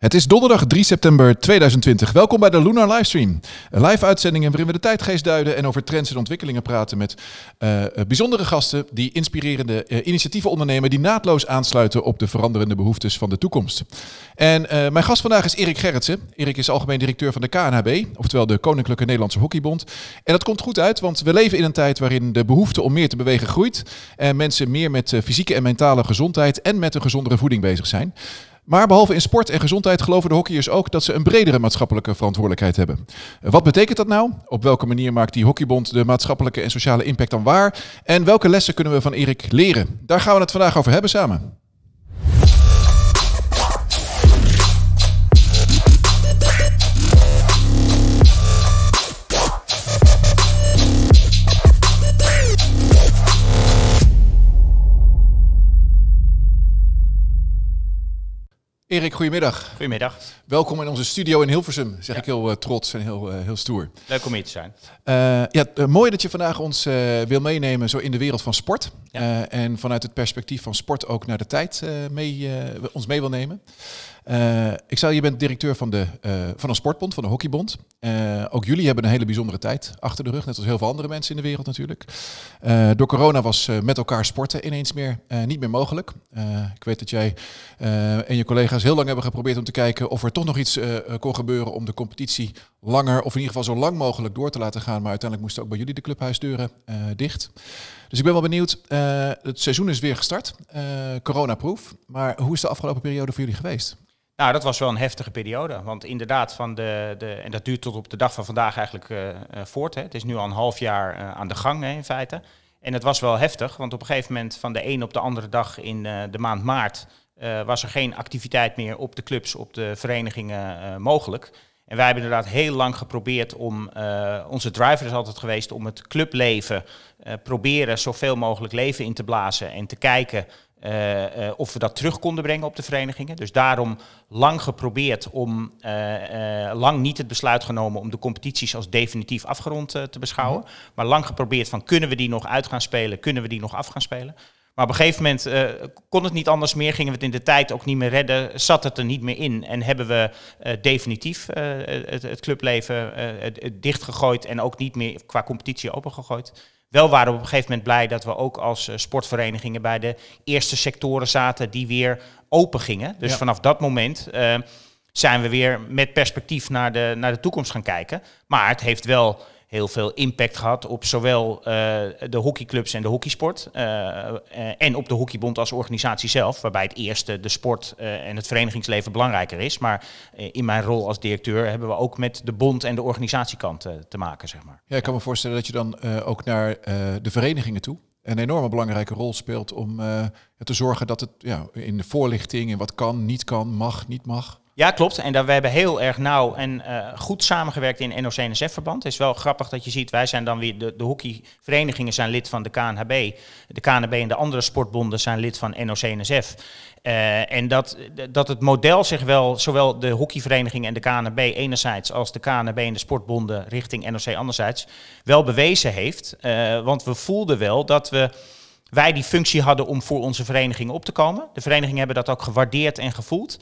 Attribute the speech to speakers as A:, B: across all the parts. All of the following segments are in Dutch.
A: Het is donderdag 3 september 2020. Welkom bij de Lunar Livestream. Een live uitzending waarin we de tijdgeest duiden en over trends en ontwikkelingen praten met uh, bijzondere gasten die inspirerende uh, initiatieven ondernemen die naadloos aansluiten op de veranderende behoeftes van de toekomst. En mijn gast vandaag is Erik Gerritsen. Erik is algemeen directeur van de KNHB, oftewel de Koninklijke Nederlandse Hockeybond. En dat komt goed uit, want we leven in een tijd waarin de behoefte om meer te bewegen groeit en mensen meer met fysieke en mentale gezondheid en met een gezondere voeding bezig zijn. Maar behalve in sport en gezondheid geloven de hockeyers ook dat ze een bredere maatschappelijke verantwoordelijkheid hebben. Wat betekent dat nou? Op welke manier maakt die hockeybond de maatschappelijke en sociale impact dan waar? En welke lessen kunnen we van Erik leren? Daar gaan we het vandaag over hebben samen. Erik, goedemiddag.
B: Goedemiddag.
A: Welkom in onze studio in Hilversum, zeg ik heel uh, trots en heel, uh, heel stoer.
B: Leuk om hier te zijn.
A: Uh, ja, mooi dat je vandaag ons wil meenemen zo in de wereld van sport. Ja. en vanuit het perspectief van sport ook naar de tijd mee, ons mee wil nemen. Uh, ik zei, je bent directeur van, de, uh, van een sportbond, van de hockeybond. Uh, ook jullie hebben een hele bijzondere tijd achter de rug, net als heel veel andere mensen in de wereld natuurlijk. door corona was met elkaar sporten ineens meer niet meer mogelijk. ik weet dat jij en je collega's heel lang hebben geprobeerd om te kijken of er toch nog iets kon gebeuren om de competitie langer, of in ieder geval zo lang mogelijk door te laten gaan. Maar uiteindelijk moesten ook bij jullie de clubhuisdeuren dicht. Dus ik ben wel benieuwd. het seizoen is weer gestart, coronaproof. Maar hoe is de afgelopen periode voor jullie geweest?
B: Nou, dat was wel een heftige periode. Want inderdaad, van de, de, en dat duurt tot op de dag van vandaag eigenlijk uh, voort. Hè. Het is nu al een half jaar uh, aan de gang hè, in feite. En het was wel heftig, want op een gegeven moment van de een op de andere dag in de maand maart was er geen activiteit meer op de clubs, op de verenigingen mogelijk. En wij hebben inderdaad heel lang geprobeerd om, onze driver is altijd geweest om het clubleven proberen zoveel mogelijk leven in te blazen en te kijken uh, uh, of we dat terug konden brengen op de verenigingen. Dus daarom lang geprobeerd om, lang niet het besluit genomen om de competities als definitief afgerond te beschouwen. Mhm. Maar lang geprobeerd van kunnen we die nog uit gaan spelen, kunnen we die nog af gaan spelen. Maar op een gegeven moment kon het niet anders meer, gingen we het in de tijd ook niet meer redden, zat het er niet meer in. En hebben we definitief het, het, clubleven dichtgegooid en ook niet meer qua competitie opengegooid. Wel waren we op een gegeven moment blij dat we ook als sportverenigingen bij de eerste sectoren zaten die weer open gingen. Dus vanaf dat moment zijn we weer met perspectief naar de, naar de toekomst gaan kijken. Maar het heeft wel heel veel impact gehad op zowel uh, de hockeyclubs en de hockeysport. Uh, uh, en op de hockeybond als organisatie zelf. Waarbij het eerste de sport en het verenigingsleven belangrijker is. Maar in mijn rol als directeur hebben we ook met de bond en de organisatiekant te maken. Zeg maar.
A: Ja, ik kan me voorstellen dat je dan ook naar de verenigingen toe een enorme belangrijke rol speelt om te zorgen dat het ja, in de voorlichting en wat kan, niet kan, mag, niet mag.
B: Ja, klopt. En we hebben heel erg nauw en uh, goed samengewerkt in NOC-NSF-verband. Het is wel grappig dat je ziet, wij zijn dan weer, de, de hockeyverenigingen zijn lid van de KNHB. De KNHB en de andere sportbonden zijn lid van NOC-NSF. Uh, en dat, dat het model zich wel, zowel de hockeyvereniging en de KNB enerzijds als de KNB en de sportbonden richting NOC anderzijds, wel bewezen heeft. Uh, want we voelden wel dat we wij die functie hadden om voor onze vereniging op te komen. De verenigingen hebben dat ook gewaardeerd en gevoeld.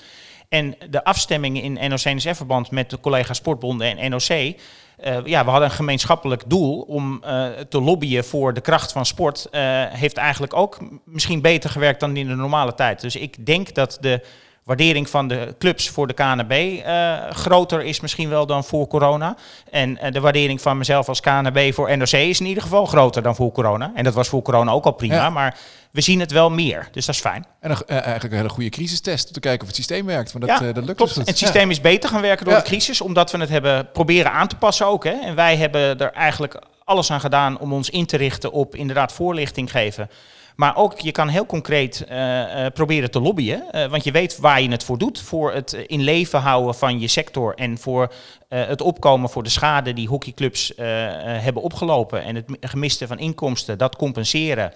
B: En de afstemming in NOC-NSF-verband met de collega sportbonden en NOC... Eh, ja, we hadden een gemeenschappelijk doel om uh, te lobbyen voor de kracht van sport. Uh, heeft eigenlijk ook misschien beter gewerkt dan in de normale tijd. Dus ik denk dat de waardering van de clubs voor de KNB uh, groter is misschien wel dan voor corona. En uh, de waardering van mezelf als KNB voor NOC is in ieder geval groter dan voor corona. En dat was voor corona ook al prima, ja. maar we zien het wel meer. Dus dat is fijn.
A: En een, uh, eigenlijk een hele goede crisistest om te kijken of het systeem werkt. Want dat,
B: ja,
A: dat lukt
B: klopt. Dus het systeem is beter gaan werken door de crisis, omdat we het hebben proberen aan te passen ook. Hè. En wij hebben er eigenlijk alles aan gedaan om ons in te richten op inderdaad voorlichting geven. Maar ook, je kan heel concreet uh, uh, proberen te lobbyen. Uh, want je weet waar je het voor doet. Voor het in leven houden van je sector. En voor het opkomen voor de schade die hockeyclubs hebben opgelopen. En het gemiste van inkomsten, dat compenseren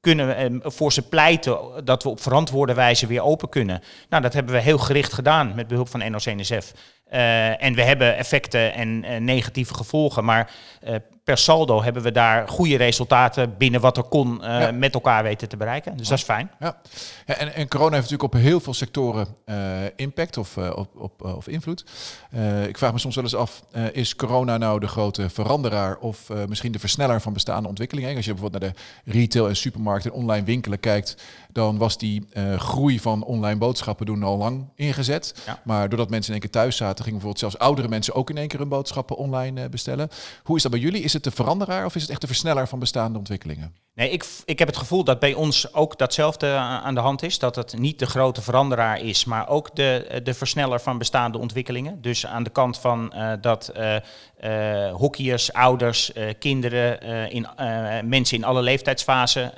B: kunnen we voor ze pleiten dat we op verantwoorde wijze weer open kunnen. Nou, dat hebben we heel gericht gedaan met behulp van NOC-NSF. En we hebben effecten en negatieve gevolgen, maar per saldo hebben we daar goede resultaten binnen wat er kon uh, met elkaar weten te bereiken. Dus dat is fijn.
A: Ja. ja en, en, corona heeft natuurlijk op heel veel sectoren uh, impact of, uh, op, op, of invloed. ik vraag me soms wel eens af, is corona nou de grote veranderaar of misschien de versneller van bestaande ontwikkelingen? Als je bijvoorbeeld naar de retail en supermarkt en online winkelen kijkt, dan was die groei van online boodschappen doen al lang ingezet. Ja. Maar doordat mensen in één keer thuis zaten, gingen bijvoorbeeld zelfs oudere mensen ook in één keer hun boodschappen online bestellen. Hoe is dat bij jullie? Is het de veranderaar of is het echt de versneller van bestaande ontwikkelingen?
B: Nee, ik, ik heb het gevoel dat bij ons ook datzelfde aan de hand is. Dat het niet de grote veranderaar is, maar ook de, de versneller van bestaande ontwikkelingen. Dus aan de kant van uh, dat uh, hockeyers, ouders, kinderen, in, mensen in alle leeftijdsfasen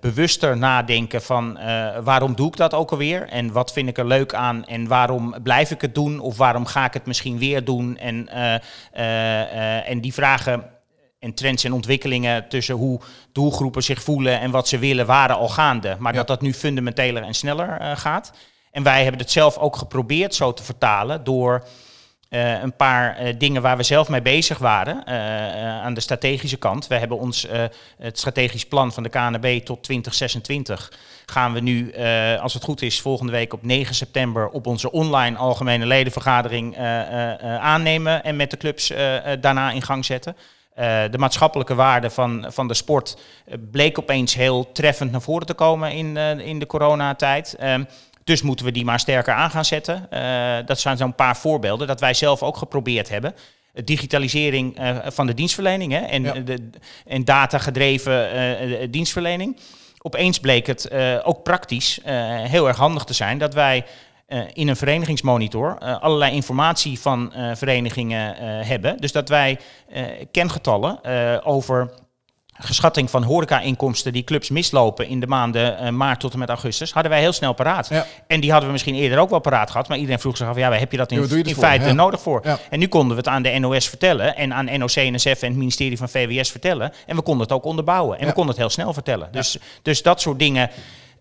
B: bewuster nadenken van waarom doe ik dat ook alweer? En wat vind ik er leuk aan? En waarom blijf ik het doen? Of waarom ga ik het misschien weer doen? En, en die vragen en trends en ontwikkelingen tussen hoe doelgroepen zich voelen en wat ze willen waren al gaande. Maar dat dat nu fundamenteler en sneller gaat. En wij hebben het zelf ook geprobeerd zo te vertalen door uh, een paar uh, dingen waar we zelf mee bezig waren aan de strategische kant. We hebben ons het strategisch plan van de KNB tot 2026 gaan we nu, als het goed is, volgende week op 9 september op onze online algemene ledenvergadering aannemen en met de clubs daarna in gang zetten. Uh, de maatschappelijke waarde van, van de sport uh, bleek opeens heel treffend naar voren te komen in, uh, in de coronatijd. Um, dus moeten we die maar sterker aan gaan zetten. dat zijn zo'n paar voorbeelden dat wij zelf ook geprobeerd hebben. Digitalisering van de dienstverlening hè, en, ja. de, en datagedreven dienstverlening. Opeens bleek het ook praktisch heel erg handig te zijn dat wij in een verenigingsmonitor allerlei informatie van verenigingen hebben. Dus dat wij kengetallen over geschatting van horeca-inkomsten die clubs mislopen in de maanden maart tot en met augustus, hadden wij heel snel paraat. Ja. En die hadden we misschien eerder ook wel paraat gehad, maar iedereen vroeg zich af, ja, waar heb je dat in, feite ja. nodig voor? En nu konden we het aan de NOS vertellen en aan NOC, NSF en het ministerie van VWS vertellen. En we konden het ook onderbouwen en we konden het heel snel vertellen. Dus, dus dat soort dingen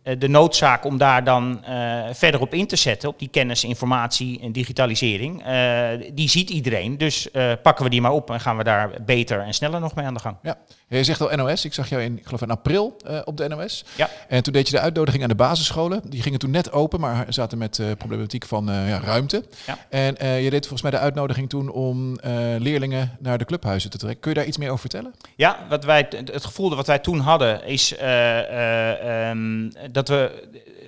B: eh, de noodzaak om daar dan uh, verder op in te zetten, op die kennis, informatie en digitalisering, uh, die ziet iedereen. Dus uh, pakken we die maar op en gaan we daar beter en sneller nog mee aan de gang.
A: Ja, je zegt al NOS. Ik zag jou in, ik geloof in april op de NOS. Ja. En toen deed je de uitnodiging aan de basisscholen. Die gingen toen net open, maar zaten met problematiek van ja, ruimte. Ja. En je deed volgens mij de uitnodiging toen om leerlingen naar de clubhuizen te trekken. Kun je daar iets meer over vertellen?
B: Ja, wat wij, het gevoel wat wij toen hadden is um, dat we,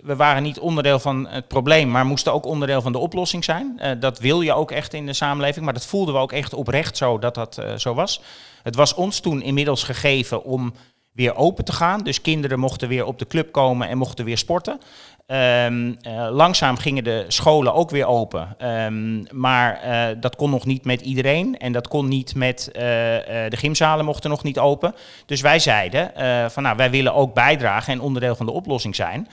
B: we waren niet onderdeel van het probleem, maar moesten ook onderdeel van de oplossing zijn. Uh, dat wil je ook echt in de samenleving, maar dat voelden we ook echt oprecht zo dat dat uh, zo was. Het was ons toen inmiddels gegeven om weer open te gaan. Dus kinderen mochten weer op de club komen en mochten weer sporten. Um, uh, langzaam gingen de scholen ook weer open. Um, maar uh, dat kon nog niet met iedereen. En dat kon niet met uh, de gymzalen mochten nog niet open. Dus wij zeiden van nou, wij willen ook bijdragen en onderdeel van de oplossing zijn.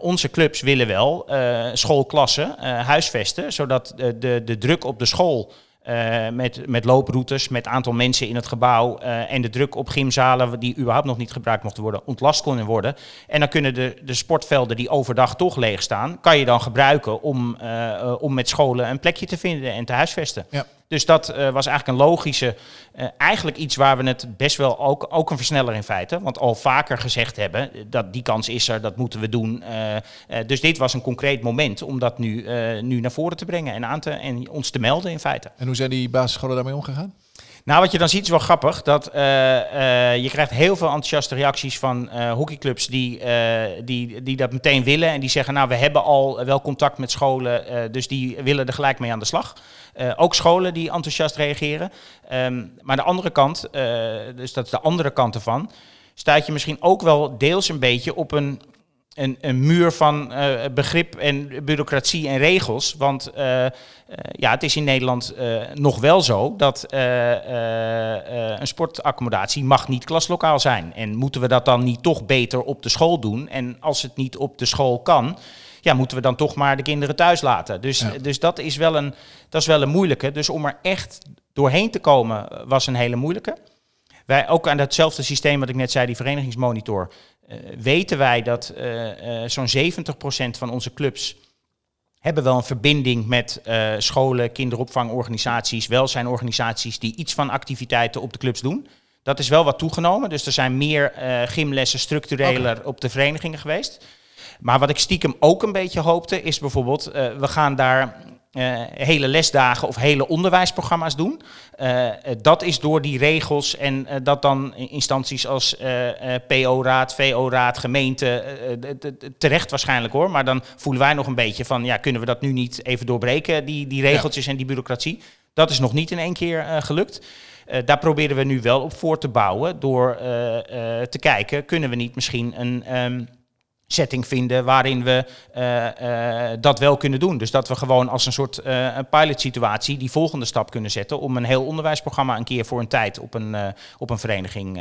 B: onze clubs willen wel schoolklassen huisvesten, zodat de, de druk op de school uh, met, met looproutes, met aantal mensen in het gebouw uh, en de druk op gymzalen die überhaupt nog niet gebruikt mochten worden, ontlast kunnen worden. En dan kunnen de, de sportvelden die overdag toch leeg staan, kan je dan gebruiken om, uh, om met scholen een plekje te vinden en te huisvesten. Ja. Dus dat uh, was eigenlijk een logische, uh, eigenlijk iets waar we het best wel ook, ook een versneller in feite, want al vaker gezegd hebben dat die kans is er, dat moeten we doen. Dus dit was een concreet moment om dat nu, nu naar voren te brengen en, aan te, en ons te melden in feite.
A: En hoe zijn die basisscholen daarmee omgegaan?
B: Nou, wat je dan ziet is wel grappig. Dat, uh, uh, je krijgt heel veel enthousiaste reacties van uh, hockeyclubs die, die, die dat meteen willen. En die zeggen, nou, we hebben al wel contact met scholen, dus die willen er gelijk mee aan de slag. ook scholen die enthousiast reageren. Um, maar de andere kant, dus dat is de andere kant ervan, staat je misschien ook wel deels een beetje op een een, een muur van uh, begrip en bureaucratie en regels. Want uh, uh, ja, het is in Nederland nog wel zo dat een sportaccommodatie mag niet klaslokaal zijn. En moeten we dat dan niet toch beter op de school doen? En als het niet op de school kan, ja, moeten we dan toch maar de kinderen thuis laten. Dus, ja. dus dat, is wel een, dat is wel een moeilijke. Dus om er echt doorheen te komen was een hele moeilijke. Wij ook aan datzelfde systeem wat ik net zei, die verenigingsmonitor, weten wij dat uh, uh, zo'n 70% van onze clubs hebben wel een verbinding met uh, scholen, kinderopvangorganisaties, welzijnorganisaties die iets van activiteiten op de clubs doen. Dat is wel wat toegenomen. Dus er zijn meer uh, gymlessen structureler op de verenigingen geweest. Maar wat ik stiekem ook een beetje hoopte, is bijvoorbeeld, uh, we gaan daar uh, hele lesdagen of hele onderwijsprogramma's doen. Uh, dat is door die regels en uh, dat dan instanties als PO-raad, VO-raad, gemeente, terecht waarschijnlijk hoor. Maar dan voelen wij nog een beetje van, ja, kunnen we dat nu niet even doorbreken, die, die regeltjes ja. en die bureaucratie. Dat is nog niet in één keer gelukt. daar proberen we nu wel op voor te bouwen door te kijken, kunnen we niet misschien een... Um, setting vinden waarin we uh, uh, dat wel kunnen doen. Dus dat we gewoon als een soort uh, een pilot situatie die volgende stap kunnen zetten om een heel onderwijsprogramma een keer voor een tijd op een, op een vereniging.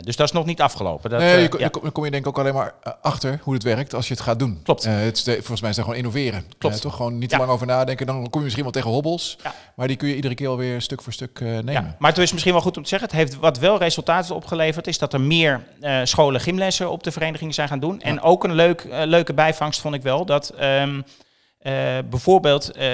B: dus dat is nog niet afgelopen. Dat,
A: nee, je, ja. Dan kom je denk ik ook alleen maar achter hoe het werkt als je het gaat doen.
B: Klopt.
A: het is de, volgens mij is dat gewoon innoveren. Klopt. toch gewoon niet te ja. lang over nadenken. Dan kom je misschien wel tegen hobbels. Ja. Maar die kun je iedere keer alweer stuk voor stuk nemen. Ja.
B: Maar het is misschien wel goed om te zeggen. Het heeft wat wel resultaten opgeleverd is dat er meer scholen gymlessen op de vereniging zijn gaan doen. En ook een leuk, uh, leuke bijvangst vond ik wel. Dat um, uh, bijvoorbeeld uh,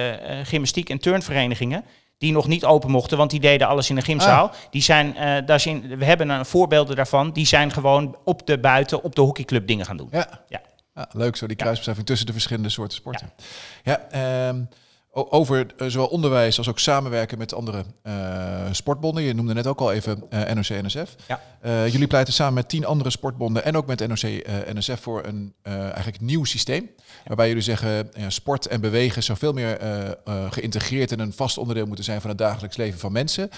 B: gymnastiek- en turnverenigingen die nog niet open mochten, want die deden alles in een gymzaal. Ah. Die zijn, daar zijn, we hebben een voorbeelden daarvan, die zijn gewoon op de buiten, op de hockeyclub dingen gaan doen.
A: Ja, ja. ja leuk zo, die kruisbestuiving tussen de verschillende soorten sporten. Ja, ja um, over zowel onderwijs als ook samenwerken met andere uh, sportbonden. Je noemde net ook al even uh, NOC-NSF. Ja. Uh, jullie pleiten samen met tien andere sportbonden en ook met NOC-NSF voor een eigenlijk nieuw systeem. Ja. Waarbij jullie zeggen sport en bewegen zoveel meer geïntegreerd en een vast onderdeel moeten zijn van het dagelijks leven van mensen.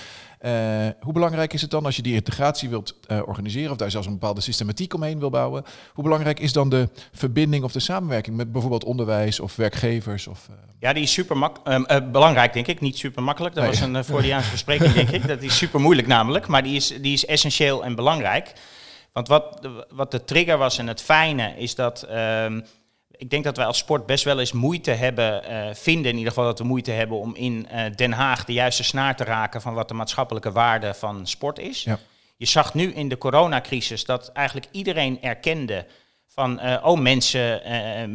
A: Uh, hoe belangrijk is het dan als je die integratie wilt uh, organiseren of daar zelfs een bepaalde systematiek omheen wil bouwen? Hoe belangrijk is dan de verbinding of de samenwerking met bijvoorbeeld onderwijs of werkgevers? Of, uh...
B: Ja, die is super belangrijk, denk ik. Niet super makkelijk. Dat nee. was een Freudiaanse verspreking, denk ik. Dat is super moeilijk namelijk, maar die is, die is essentieel en belangrijk. Want wat, wat de trigger was en het fijne is dat ehm, ik denk dat wij als sport best wel eens moeite hebben, uh, vinden in ieder geval dat we moeite hebben om in uh, Den Haag de juiste snaar te raken van wat de maatschappelijke waarde van sport is. Ja. Je zag nu in de coronacrisis dat eigenlijk iedereen erkende van, uh, oh mensen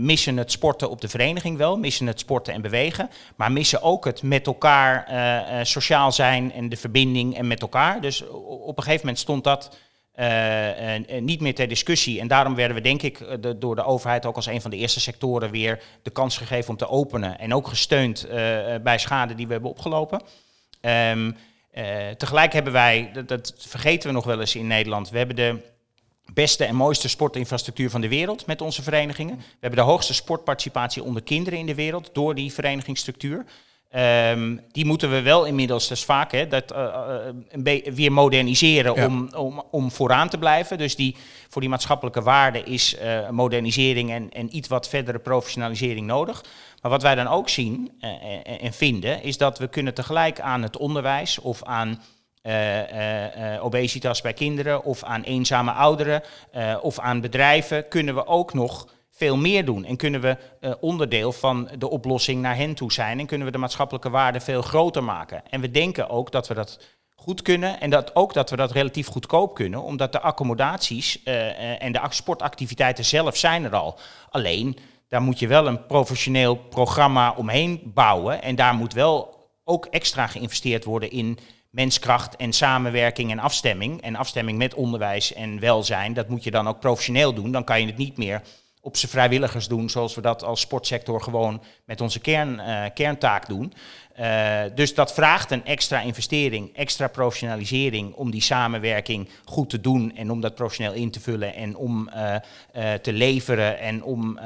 B: missen het sporten op de vereniging wel, missen het sporten en bewegen, maar missen ook het met elkaar sociaal zijn en de verbinding en met elkaar. Dus op een gegeven moment stond dat uh, uh, niet meer ter discussie. En daarom werden we, denk ik, eh, door de overheid ook als een van de eerste sectoren weer de kans gegeven om te openen. En ook gesteund bij schade die we hebben opgelopen. Um, tegelijk hebben wij, dat, dat, vergeten we nog wel eens in Nederland, we hebben de beste en mooiste sportinfrastructuur van de wereld met onze verenigingen. We hebben de hoogste sportparticipatie onder kinderen in de wereld door die verenigingsstructuur. Um, die moeten we wel inmiddels, dus vaak, hè, dat, uh, uh, weer moderniseren ja. om, om, om vooraan te blijven. Dus die, voor die maatschappelijke waarde is uh, modernisering en, en iets wat verdere professionalisering nodig. Maar wat wij dan ook zien en vinden, is dat we kunnen tegelijk aan het onderwijs of aan obesitas bij kinderen of aan eenzame ouderen of aan bedrijven, kunnen we ook nog veel meer doen. En kunnen we uh, onderdeel van de oplossing naar hen toe zijn. En kunnen we de maatschappelijke waarde veel groter maken. En we denken ook dat we dat goed kunnen. En dat ook dat we dat relatief goedkoop kunnen. Omdat de accommodaties uh, en de sportactiviteiten zelf zijn er al. Alleen, daar moet je wel een professioneel programma omheen bouwen. En daar moet wel ook extra geïnvesteerd worden in menskracht en samenwerking en afstemming. En afstemming met onderwijs en welzijn. Dat moet je dan ook professioneel doen. Dan kan je het niet meer op zijn vrijwilligers doen, zoals we dat als sportsector gewoon met onze kern, uh, kerntaak doen. Uh, dus dat vraagt een extra investering, extra professionalisering om die samenwerking goed te doen en om dat professioneel in te vullen en om uh, te leveren en om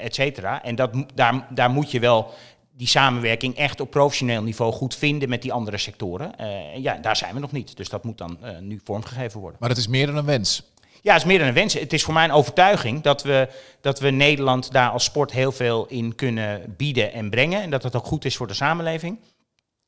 B: et cetera. En dat, daar, daar moet je wel die samenwerking echt op professioneel niveau goed vinden met die andere sectoren. ja, daar zijn we nog niet. Dus dat moet dan nu vormgegeven worden.
A: Maar dat is meer dan een wens.
B: Ja, het is meer dan een wens. Het is voor mij een overtuiging dat we, dat we Nederland daar als sport heel veel in kunnen bieden en brengen. En dat het ook goed is voor de samenleving.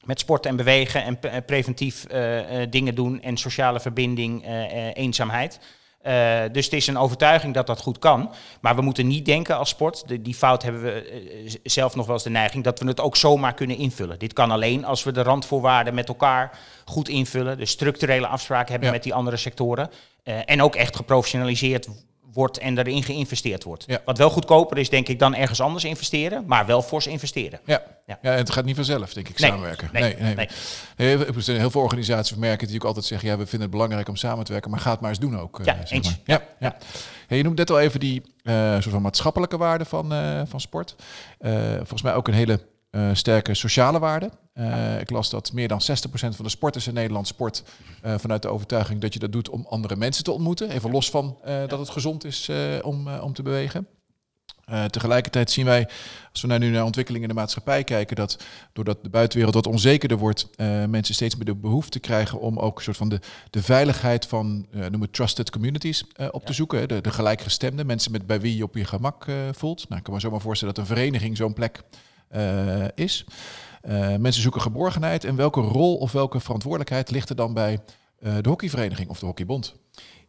B: Met sport en bewegen en preventief uh, uh, dingen doen en sociale verbinding, uh, eenzaamheid. Uh, dus het is een overtuiging dat dat goed kan. Maar we moeten niet denken als sport, de, die fout hebben we zelf nog wel eens de neiging, dat we het ook zomaar kunnen invullen. Dit kan alleen als we de randvoorwaarden met elkaar goed invullen, de structurele afspraken hebben ja. met die andere sectoren. Uh, en ook echt geprofessionaliseerd wordt en erin geïnvesteerd wordt.
A: Ja.
B: Wat wel goedkoper is, denk ik, dan ergens anders investeren, maar wel fors investeren.
A: Ja.
B: Ja.
A: Ja. en het gaat niet vanzelf, denk ik,
B: Nee,
A: samenwerken.
B: nee, nee.
A: Er zijn heel veel organisaties merken die ook altijd zeggen, ja, we vinden het belangrijk om samen te werken, maar ga het maar eens doen ook. eh,
B: Ja,
A: zeg maar. Ja, ja. Ja, je noemt net al even die eh, soort van maatschappelijke waarde van, eh, van sport. Volgens mij ook een hele eh, sterke sociale waarde. Eh, ik las dat meer dan 60% van de sporters in Nederland sport eh, vanuit de overtuiging dat je dat doet om andere mensen te ontmoeten. Even los van dat het gezond is om, om te bewegen. Tegelijkertijd zien wij, als we naar nu naar ontwikkelingen in de maatschappij kijken, dat doordat de buitenwereld wat onzekerder wordt, mensen steeds meer de behoefte krijgen om ook een soort van de, de veiligheid van, noem het trusted communities, op te zoeken. hè. De, de gelijkgestemde, mensen met, bij wie je op je gemak voelt. Nou, ik kan me zomaar voorstellen dat een vereniging zo'n plek is. Eh, mensen zoeken geborgenheid. En welke rol of welke verantwoordelijkheid ligt er dan bij eh, de hockeyvereniging of de hockeybond?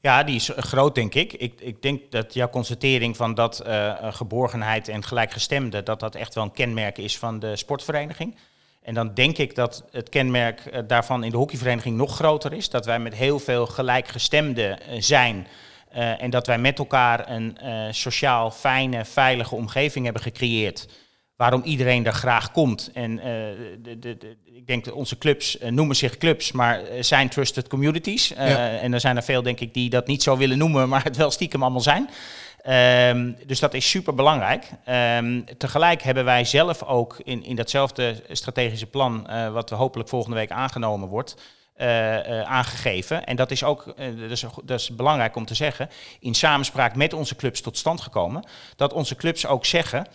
B: Ja, die is eh, groot, denk ik. Ik, ik denk dat jouw constatering van dat eh, eh, geborgenheid en gelijkgestemde, dat dat echt wel een kenmerk is van de sportvereniging. En dan denk ik dat het kenmerk eh, daarvan in de hockeyvereniging nog groter is. Dat wij met heel veel gelijkgestemden eh, zijn. eh, en dat wij met elkaar een eh, sociaal fijne, veilige omgeving hebben gecreëerd. Waarom iedereen daar graag komt. En eh, de, de, de, ik denk dat onze clubs eh, noemen zich clubs, maar eh, zijn trusted communities.
A: Ja.
B: En er zijn er veel, denk ik, die dat niet zo willen noemen, maar het wel stiekem allemaal zijn. Ehm, dus dat is super belangrijk. tegelijk hebben wij zelf ook in, in datzelfde strategische plan, wat we hopelijk volgende week aangenomen wordt, aangegeven. En dat is ook dat is, dat is belangrijk om te zeggen, in samenspraak met onze clubs tot stand gekomen. Dat onze clubs ook zeggen.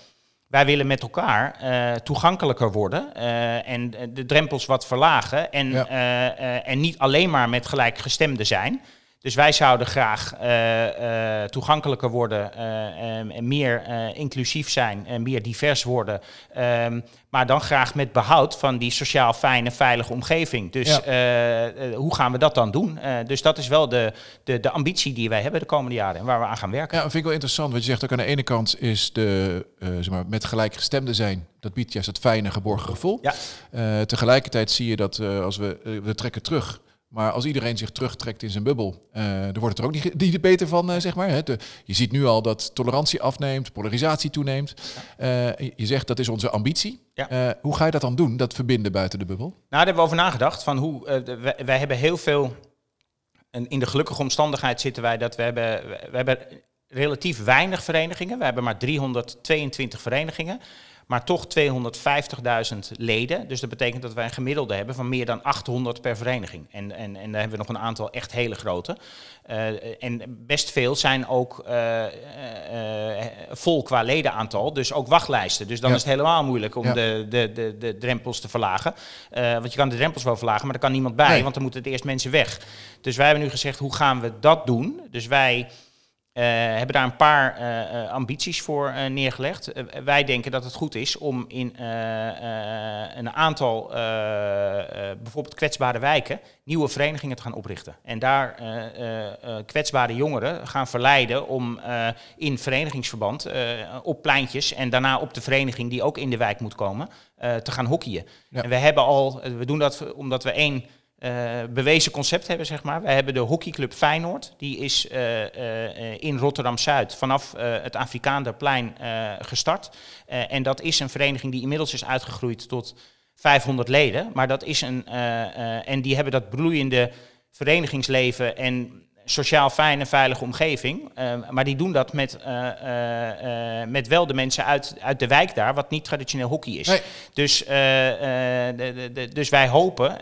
B: Wij willen met elkaar eh, toegankelijker worden eh, en de drempels wat verlagen. En,
A: Ja.
B: eh, en niet alleen maar met gelijkgestemden zijn. Dus wij zouden graag eh, eh, toegankelijker worden eh, en meer inclusief zijn en meer divers worden. Ehm, maar dan graag met behoud van die sociaal fijne, veilige omgeving. Dus
A: Ja.
B: hoe gaan we dat dan doen? Dus dat is wel de, de, de ambitie die wij hebben de komende jaren en waar we aan gaan werken.
A: Ja, dat vind ik wel interessant. Wat je zegt ook aan de ene kant is de, zeg maar, met gelijkgestemde zijn. Dat biedt juist het fijne geborgen gevoel.
B: Ja.
A: Tegelijkertijd zie je dat als we, we trekken terug. Maar als iedereen zich terugtrekt in zijn bubbel, eh dan wordt het er ook niet, niet beter van, eh, zeg maar. Hè. De- je ziet nu al dat tolerantie afneemt, polarisatie toeneemt. Eh, je je zegt dat is onze ambitie.
B: Ja.
A: Hoe ga je dat dan doen, dat verbinden buiten de bubbel?
B: Nou, daar hebben we over nagedacht. Van hoe, wij, wij hebben heel veel. En in de gelukkige omstandigheid zitten wij dat we hebben, we hebben relatief weinig verenigingen. We hebben maar 322 verenigingen. Maar toch 250.000 leden. Dus dat betekent dat wij een gemiddelde hebben van meer dan 800 per vereniging. En, en, en daar hebben we nog een aantal echt hele grote. Eh, en best veel zijn ook eh, eh, vol qua ledenaantal. Dus ook wachtlijsten. Dus dan
A: Ja.
B: is het helemaal moeilijk om
A: Ja.
B: de, de, de, de drempels te verlagen. Want je kan de drempels wel verlagen, maar er kan niemand bij.
A: Nee.
B: Want dan moeten het eerst mensen weg. Dus wij hebben nu gezegd, hoe gaan we dat doen? Dus wij hebben daar een paar eh, eh, ambities voor eh, neergelegd. Eh, wij denken dat het goed is om in eh, eh, een aantal eh, eh, bijvoorbeeld kwetsbare wijken nieuwe verenigingen te gaan oprichten. En daar eh, eh, eh, kwetsbare jongeren gaan verleiden om eh, in verenigingsverband eh, op pleintjes en daarna op de vereniging die ook in de wijk moet komen, eh, te gaan hockeyen.
A: Ja.
B: En we hebben al, we doen dat omdat we één eh, bewezen concept hebben, zeg maar. We hebben de hockeyclub Feyenoord. Die is eh, eh, in Rotterdam-Zuid vanaf het Afrikaanderplein gestart. En dat is een vereniging die inmiddels is uitgegroeid tot 500 leden. Maar dat is een... en die hebben dat bloeiende verenigingsleven en sociaal fijne, veilige omgeving. Eh, maar die doen dat met, eh, eh, eh, met wel de mensen uit, uit de wijk daar, wat niet traditioneel hockey is.
A: Nee.
B: Dus, de, de, de- dus wij hopen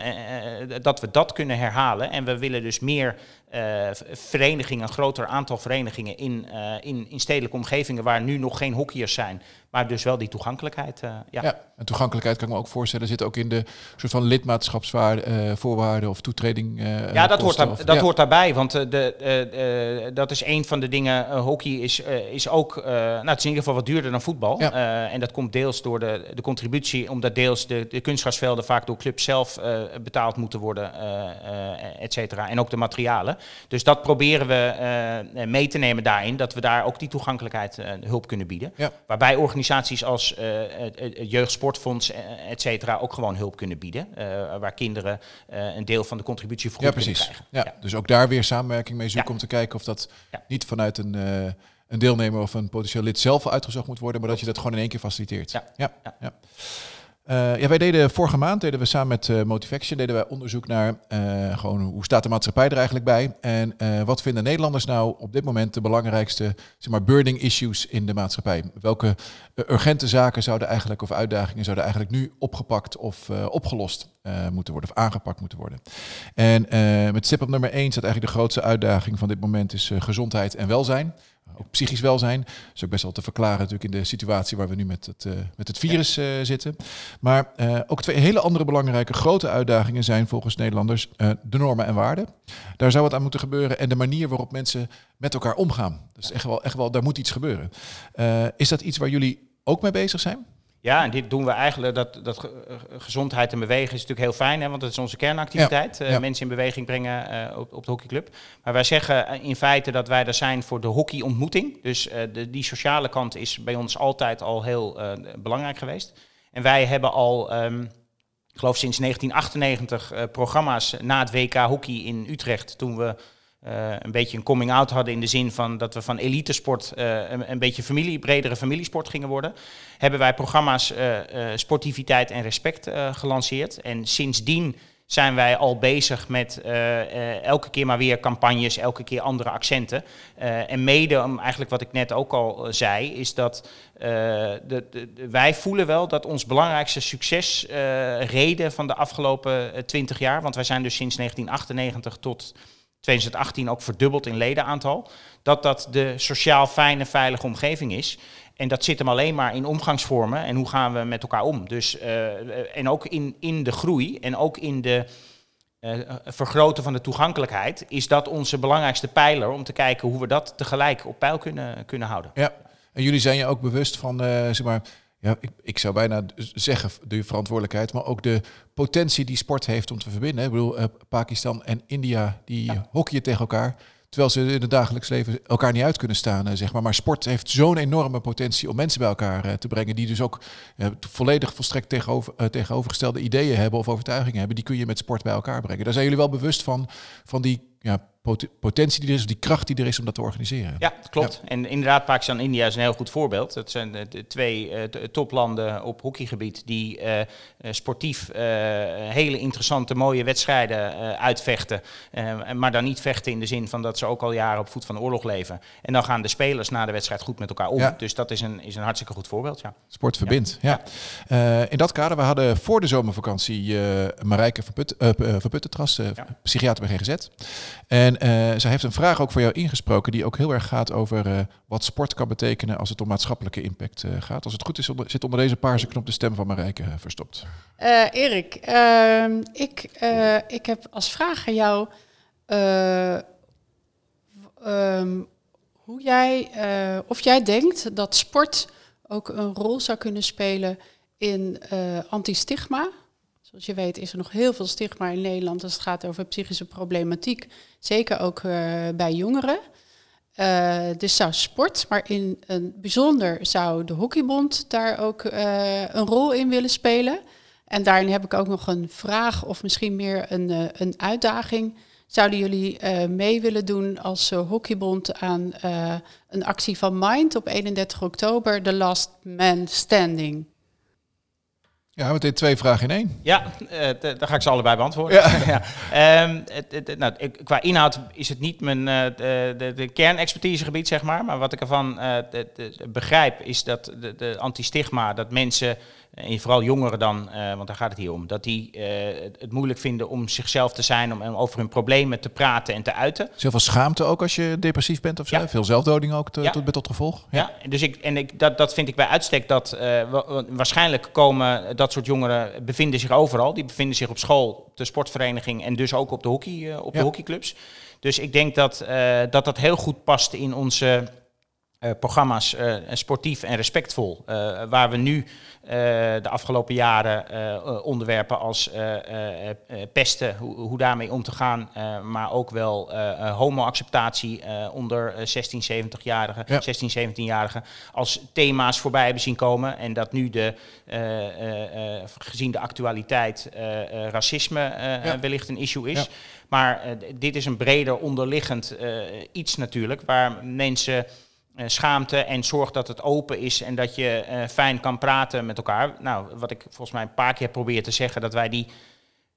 B: dat we dat kunnen herhalen. En we willen dus meer eh, verenigingen, een groter aantal verenigingen in, eh, in, in stedelijke omgevingen waar nu nog geen hockeyers zijn. Maar dus wel die toegankelijkheid. eh, ja.
A: Ja. en toegankelijkheid kan ik me ook voorstellen, zit ook in de soort van lidmaatschapsvoorwaarden voorwaarden of toetreding.
B: Ja, dat, hoort, daar,
A: of-
B: dat
A: ja.
B: hoort daarbij, want de, dat is een van de dingen. hockey is, is ook, nou, het is in ieder geval wat duurder dan voetbal.
A: Ja.
B: En dat komt deels door de, de contributie, omdat deels de, de kunstgrasvelden vaak door clubs zelf betaald moeten worden, et cetera. En ook de materialen. Dus dat proberen we mee te nemen daarin, dat we daar ook die toegankelijkheid hulp kunnen bieden. Waarbij organisaties als het Jeugdsportfonds, et cetera, ook gewoon hulp kunnen bieden. waar kinderen een deel van de contributie voor
A: ja,
B: kunnen
A: krijgen. Ja, Dus ook daar weer samenwerking mee zoeken om te kijken of dat niet vanuit een een deelnemer of een potentieel lid zelf uitgezocht moet worden, maar dat je dat gewoon in één keer faciliteert.
B: Ja.
A: ja. ja. Uh, ja, wij deden vorige maand deden we samen met uh, Motivaction deden wij onderzoek naar uh, gewoon hoe staat de maatschappij er eigenlijk bij en wat vinden Nederlanders nou op dit moment de belangrijkste zeg maar burning issues in de maatschappij? Welke urgente zaken zouden eigenlijk of uitdagingen zouden eigenlijk nu opgepakt of opgelost moeten worden of aangepakt moeten worden? En met stip op nummer 1 staat eigenlijk de grootste uitdaging van dit moment is gezondheid en welzijn ook psychisch welzijn. Dat is ook best wel te verklaren natuurlijk in de situatie waar we nu met het, uh, met het virus uh, zitten. Maar uh, ook twee hele andere belangrijke grote uitdagingen zijn volgens Nederlanders de normen en waarden. Daar zou wat aan moeten gebeuren en de manier waarop mensen met elkaar omgaan. Dus echt wel, echt wel daar moet iets gebeuren. is dat iets waar jullie ook mee bezig zijn?
B: Ja, en dit doen we eigenlijk, dat, dat eh, gezondheid en bewegen is natuurlijk heel fijn, hè, want dat is onze kernactiviteit. Eh, mensen in beweging brengen uh, op, op de hockeyclub. Maar wij zeggen in feite dat wij er zijn voor de hockeyontmoeting. Dus de, die sociale kant is bij ons altijd al heel belangrijk geweest. En wij hebben al, um, ik geloof sinds 1998, programma's na het WK hockey in Utrecht, toen we uh, een beetje een coming out hadden in de zin van dat we van elitesport uh, een, een, beetje familie, bredere familiesport gingen worden, hebben wij programma's uh, Sportiviteit en Respect gelanceerd. En sindsdien zijn wij al bezig met elke keer maar weer campagnes, elke keer andere accenten. en mede, om eigenlijk wat ik net ook al zei, is dat de, de, wij voelen wel dat ons belangrijkste succesreden van de afgelopen twintig jaar, want wij zijn dus sinds 1998 tot 2018 ook verdubbeld in ledenaantal, dat dat de sociaal fijne, veilige omgeving is. En dat zit hem alleen maar in omgangsvormen en hoe gaan we met elkaar om. Dus, uh, en ook in, in de groei en ook in de uh, vergroten van de toegankelijkheid, is dat onze belangrijkste pijler om te kijken hoe we dat tegelijk op peil kunnen, kunnen houden.
A: Ja, en jullie zijn je ook bewust van, uh, zeg maar, ja, ik, ik zou bijna zeggen de verantwoordelijkheid, maar ook de potentie die sport heeft om te verbinden. Ik bedoel, uh, Pakistan en India, die ja. hockeyen tegen elkaar. Terwijl ze in het dagelijks leven elkaar niet uit kunnen staan, uh, zeg maar. Maar sport heeft zo'n enorme potentie om mensen bij elkaar uh, te brengen. Die dus ook volledig volstrekt tegenover, tegenovergestelde ideeën hebben of overtuigingen hebben. Die kun je met sport bij elkaar brengen. Daar zijn jullie wel bewust van, van die ja, potentie die er is, of die kracht die er is om dat te organiseren.
B: Ja, klopt. En inderdaad, Pakistan en India is een heel goed voorbeeld. Dat zijn de twee uh, toplanden op hockeygebied die uh, sportief uh, hele interessante, mooie wedstrijden uitvechten. maar dan niet vechten in de zin van dat ze ook al jaren op voet van de oorlog leven. En dan gaan de spelers na de wedstrijd goed met elkaar om. Ja. Dus dat is een, is een hartstikke goed voorbeeld. Ja.
A: Sport verbindt, ja. in dat kader, we hadden voor de zomervakantie Marijke van, Put, van Puttentras, psychiater bij GGZ. En uh, zij heeft een vraag ook voor jou ingesproken die ook heel erg gaat over uh, wat sport kan betekenen als het om maatschappelijke impact uh, gaat. Als het goed is, zit onder deze paarse knop de stem van Marijke verstopt.
C: Erik, ehm, ik, ik heb als vraag aan jou um, hoe jij, of jij denkt dat sport ook een rol zou kunnen spelen in anti-stigma. Zoals je weet is er nog heel veel stigma in Nederland als het gaat over psychische problematiek. Zeker ook uh, bij jongeren. Uh, dus zou sport, maar in een bijzonder zou de Hockeybond daar ook uh, een rol in willen spelen. En daarin heb ik ook nog een vraag of misschien meer een, een uitdaging. Zouden jullie mee willen doen als Hockeybond aan een actie van Mind op 31 oktober, The Last Man Standing?
A: Ja, meteen twee vragen in één.
B: Ja, uh, dan ga ik ze allebei beantwoorden. Ja. ja. Um, het, het, nou, ik, qua inhoud is het niet mijn uh, de, de, kernexpertisegebied, zeg maar. Maar wat ik ervan uh, begrijp is dat de, de anti-stigma, dat mensen en vooral jongeren dan, uh, want daar gaat het hier om, dat die uh, het moeilijk vinden om zichzelf te zijn, om, over hun problemen te praten en te uiten.
A: Zoveel schaamte ook als je depressief bent of zo? Ja. Veel zelfdoding ook te, ja. tot, tot gevolg?
B: Ja, ja dus ik, en ik, dat, dat vind ik bij uitstek dat uh, waarschijnlijk komen dat soort jongeren, bevinden zich overal. Die bevinden zich op school, de sportvereniging en dus ook op de, hockey, op de hockeyclubs. Dus ik denk dat, dat dat heel goed past in onze uh, programma's uh, sportief en respectvol. Uh, waar we nu de afgelopen jaren onderwerpen als pesten, hoe, hoe, daarmee om te gaan, maar ook wel homo-acceptatie onder 16, 70-jarigen, ja. 16, 17-jarigen, als thema's voorbij hebben zien komen. En dat nu de, gezien de actualiteit racisme ja. wellicht een issue is. Ja. Maar dit is een breder onderliggend iets natuurlijk, waar mensen schaamte en zorg dat het open is en dat je uh, fijn kan praten met elkaar. Nou, wat ik volgens mij een paar keer probeer te zeggen, dat wij die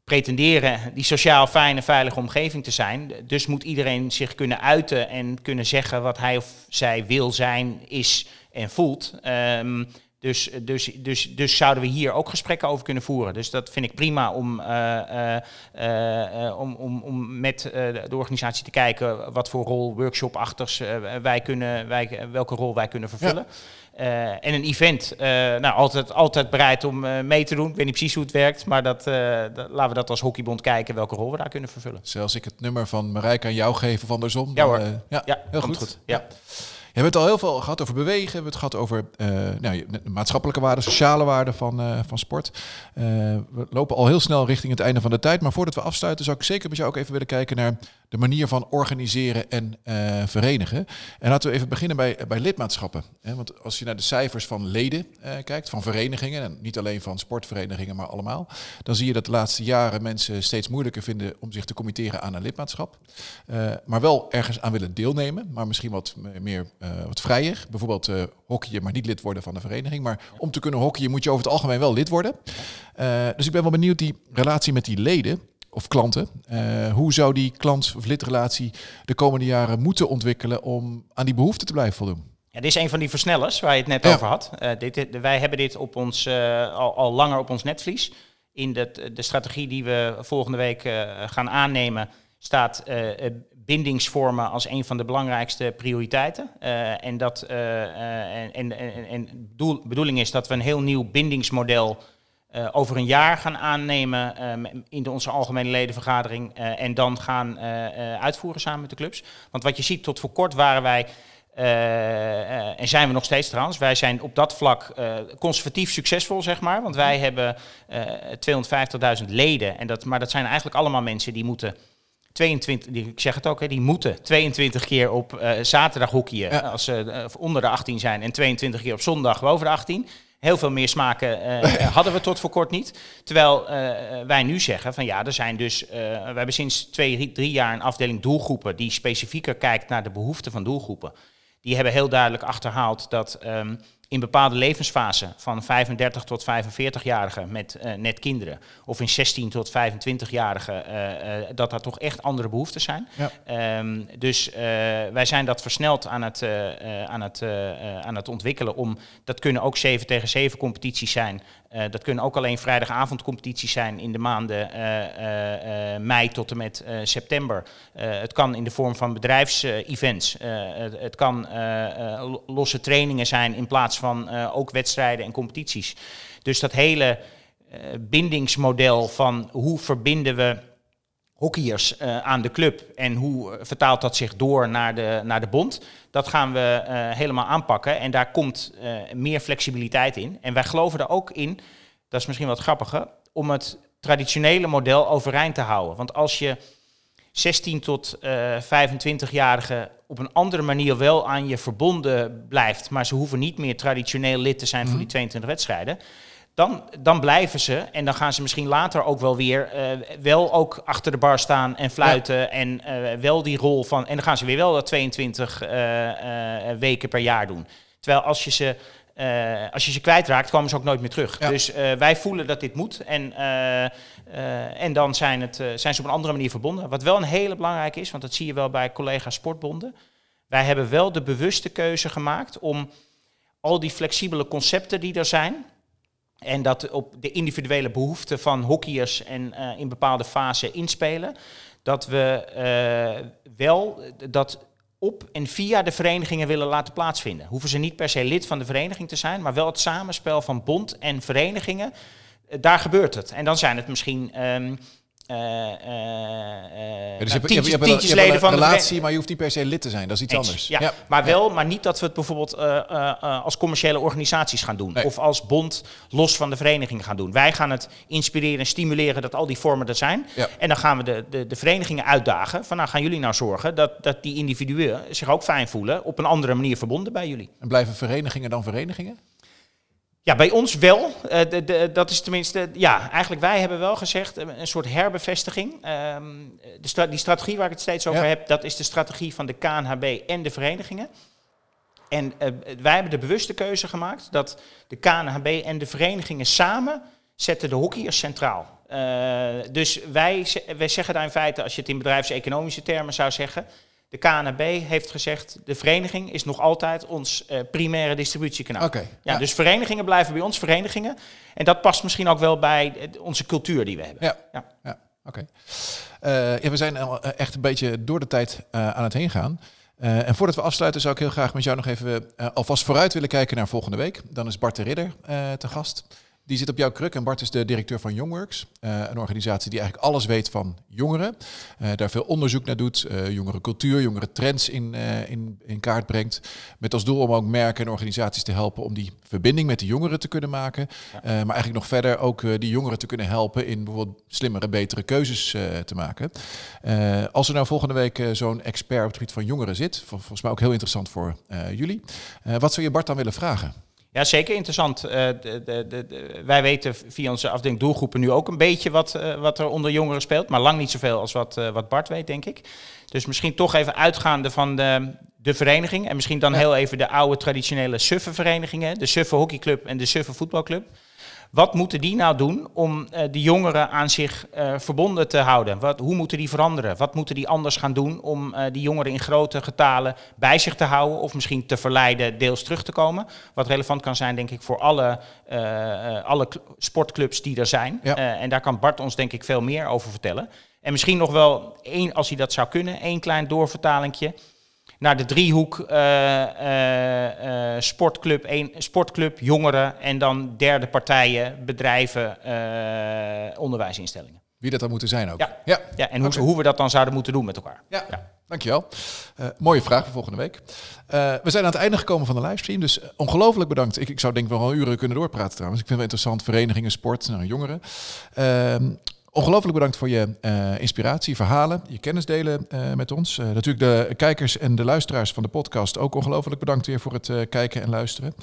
B: pretenderen die sociaal fijne, veilige omgeving te zijn. Dus moet iedereen zich kunnen uiten en kunnen zeggen wat hij of zij wil zijn, is en voelt. Um, dus, dus, dus, dus zouden we hier ook gesprekken over kunnen voeren. Dus dat vind ik prima om, uh, uh, om, om, om met de organisatie te kijken wat voor rol workshop-achters wij kunnen, wij, welke rol wij kunnen vervullen. Ja. en een event, nou, altijd, altijd bereid om mee te doen. Ik weet niet precies hoe het werkt, maar dat, dat, laten we dat als hockeybond kijken welke rol we daar kunnen vervullen.
A: Zelfs ik het nummer van Marijke aan jou geven van andersom.
B: Ja hoor,
A: ja,
B: ja,
A: heel goed.
B: goed. Ja.
A: Hebben het al heel veel gehad over bewegen. We hebben het gehad over uh, nou, maatschappelijke waarden, sociale waarden van, uh, van sport. Uh, we lopen al heel snel richting het einde van de tijd. Maar voordat we afsluiten, zou ik zeker met jou ook even willen kijken naar de manier van organiseren en verenigen. En laten we even beginnen bij, bij lidmaatschappen. Hè? Want als je naar de cijfers van leden kijkt, van verenigingen, en niet alleen van sportverenigingen, maar allemaal, dan zie je dat de laatste jaren mensen steeds moeilijker vinden om zich te committeren aan een lidmaatschap. maar wel ergens aan willen deelnemen, maar misschien wat meer wat vrijer. Bijvoorbeeld hockeyen, maar niet lid worden van de vereniging. Maar om te kunnen hockeyen moet je over het algemeen wel lid worden. Dus ik ben wel benieuwd die relatie met die leden of klanten. hoe zou die klant- of lidrelatie de komende jaren moeten ontwikkelen om aan die behoeften te blijven voldoen?
B: Ja, dit is een van die versnellers waar je het net ja. over had. Dit, dit, wij hebben dit op ons, al, al, langer op ons netvlies. In de, de strategie die we volgende week gaan aannemen staat bindingsvormen als een van de belangrijkste prioriteiten. En dat en, en, en, en doel, bedoeling is dat we een heel nieuw bindingsmodel uh, over een jaar gaan aannemen in de, onze algemene ledenvergadering en dan gaan uitvoeren samen met de clubs. Want wat je ziet, tot voor kort waren wij en zijn we nog steeds trouwens. Wij zijn op dat vlak conservatief succesvol, zeg maar. Want wij hebben 250.000 leden. En dat, maar dat zijn eigenlijk allemaal mensen die moeten 22, ik zeg het ook, hè, die moeten 22 keer op zaterdag hockeyen als ze onder de 18 zijn en 22 keer op zondag boven de 18. Heel veel meer smaken uh, hadden we tot voor kort niet. Terwijl wij nu zeggen van ja, er zijn dus, we hebben sinds twee, drie jaar een afdeling doelgroepen die specifieker kijkt naar de behoeften van doelgroepen. Die hebben heel duidelijk achterhaald dat um, in bepaalde levensfasen van 35 tot 45-jarigen met uh, net kinderen, of in 16 tot 25-jarigen, uh, uh, dat daar toch echt andere behoeften zijn. Ja. Um, dus wij zijn dat versneld aan het, aan, het, aan het ontwikkelen om, dat kunnen ook 7 tegen 7 competities zijn, dat kunnen ook alleen vrijdagavondcompetities zijn in de maanden mei tot en met september. het kan in de vorm van bedrijfsevents, het, het kan losse trainingen zijn in plaats van ook wedstrijden en competities. Dus dat hele bindingsmodel van hoe verbinden we hockeyers uh, aan de club en hoe vertaalt dat zich door naar de, naar de bond, dat gaan we helemaal aanpakken. En daar komt meer flexibiliteit in. En wij geloven er ook in, dat is misschien wat grappiger, om het traditionele model overeind te houden. Want als je 16 tot uh, 25-jarigen op een andere manier wel aan je verbonden blijft, maar ze hoeven niet meer traditioneel lid te zijn voor die 22 mhm. wedstrijden. Dan, dan blijven ze en dan gaan ze misschien later ook wel weer uh, wel ook achter de bar staan en fluiten en uh, wel die rol van en dan gaan ze weer wel dat 22 uh, weken per jaar doen. Terwijl als je ze uh, als je ze kwijtraakt, komen ze ook nooit meer terug. Ja. Dus uh, wij voelen dat dit moet. En, uh, en dan zijn, het, zijn ze op een andere manier verbonden. Wat wel een hele belangrijke is, want dat zie je wel bij collega's sportbonden. Wij hebben wel de bewuste keuze gemaakt om al die flexibele concepten die er zijn. En dat op de individuele behoeften van hockeyers en in bepaalde fasen inspelen. Dat we wel dat op en via de verenigingen willen laten plaatsvinden. Hoeven ze niet per se lid van de vereniging te zijn, maar wel het samenspel van bond en verenigingen. Eh, daar gebeurt het. En dan zijn het misschien um, eh,
A: Ja, dus
B: nou,
A: je hebt, je hebt,
B: tientjes,
A: je hebt wel-
B: tientjes
A: je hebt wel
B: leden van
A: een
B: de
A: relatie, maar je hoeft niet per se lid te zijn. Dat is iets
B: Eens,
A: anders.
B: Ja, maar wel, maar niet dat we het bijvoorbeeld als commerciële organisaties gaan doen.
A: Nee.
B: Of als bond los van de vereniging gaan doen. Wij gaan het inspireren en stimuleren dat al die vormen er zijn.
A: Ja.
B: En dan gaan we de, de, de verenigingen uitdagen. Van nou gaan jullie nou zorgen dat, dat die individuen zich ook fijn voelen. Op een andere manier verbonden bij jullie.
A: En blijven verenigingen dan verenigingen?
B: Ja, bij ons wel. Eh, de, de, dat is tenminste, ja, eigenlijk wij hebben wel gezegd, eh, een soort herbevestiging. Ehm, de stra- die strategie waar ik het steeds over
A: Ja.
B: heb, dat is de strategie van de KNHB en de verenigingen. En eh, wij hebben de bewuste keuze gemaakt dat de KNHB en de verenigingen samen zetten de hockeyers centraal. Eh, dus wij, wij zeggen daar in feite, als je het in bedrijfseconomische termen zou zeggen, de KNHB heeft gezegd, de vereniging is nog altijd ons eh, primaire distributiekanaal.
A: Oké.
B: Ja, dus verenigingen blijven bij ons verenigingen. En dat past misschien ook wel bij eh, onze cultuur die we hebben.
A: Ja.
B: Ja.
A: ja. Oké. Eh, ja, we zijn echt een beetje door de tijd aan het heen gaan. En voordat we afsluiten zou ik heel graag met jou nog even alvast vooruit willen kijken naar volgende week. Dan is Bart de Ridder te gast. Die zit op jouw kruk en Bart is de directeur van Youngworks. eh, een organisatie die eigenlijk alles weet van jongeren. eh, daar veel onderzoek naar doet. eh jongere cultuur, jongere trends in, in, in kaart brengt. Met als doel om ook merken en organisaties te helpen om die verbinding met de jongeren te kunnen maken. Maar eigenlijk nog verder ook die jongeren te kunnen helpen in bijvoorbeeld slimmere, betere keuzes te maken. Als er nou volgende week zo'n expert op het gebied van jongeren zit, vol- volgens mij ook heel interessant voor jullie. Wat zou je Bart dan willen vragen?
B: Ja, zeker interessant. Eh, de, de, de, wij weten via onze afdeling doelgroepen nu ook een beetje wat, eh, wat er onder jongeren speelt. Maar lang niet zoveel als wat, eh, wat Bart weet, denk ik. Dus misschien toch even uitgaande van de, de vereniging. En misschien dan
A: Ja.
B: heel even de oude traditionele suffe-verenigingen. De suffe hockeyclub en de suffe voetbalclub. Wat moeten die nou doen om eh de jongeren aan zich eh, verbonden te houden? Wat, hoe moeten die veranderen? Wat moeten die anders gaan doen om eh, die jongeren in grote getalen bij zich te houden of misschien te verleiden deels terug te komen? Wat relevant kan zijn, denk ik, voor alle, alle sportclubs die er zijn.
A: Ja.
B: En daar kan Bart ons denk ik veel meer over vertellen. En misschien nog wel, één, als hij dat zou kunnen, één klein doorvertalingje naar de driehoek eh, eh, eh, sportclub, één, sportclub, jongeren en dan derde partijen, bedrijven, onderwijsinstellingen.
A: Wie dat dan moeten zijn ook?
B: Ja.
A: ja.
B: Ja, en hoe, we dat dan zouden moeten doen met elkaar.
A: Ja,
B: Ja.
A: dankjewel. Mooie vraag voor volgende week. We zijn aan het einde gekomen van de livestream, dus ongelooflijk bedankt. Ik, ik zou denk ik wel uren kunnen doorpraten trouwens. Ik vind het wel interessant, verenigingen, sport, nou, jongeren. Ongelooflijk bedankt voor je eh, inspiratie, verhalen, je kennis delen eh, met ons. Eh, natuurlijk de kijkers en de luisteraars van de podcast ook ongelooflijk bedankt weer voor het kijken en luisteren.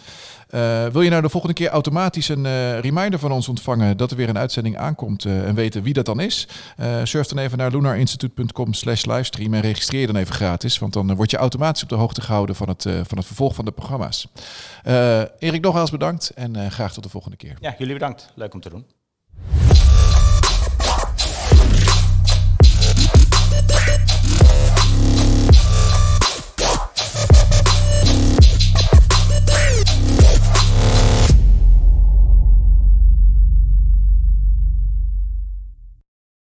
A: Wil je nou de volgende keer automatisch een reminder van ons ontvangen dat er weer een uitzending aankomt en weten wie dat dan is? Surf dan even naar lunarinstituut.com slash livestream en registreer dan even gratis, want dan word je automatisch op de hoogte gehouden van het, van het vervolg van de programma's. Erik, nogmaals bedankt en graag tot de volgende keer.
B: Ja, jullie bedankt. Leuk om te doen.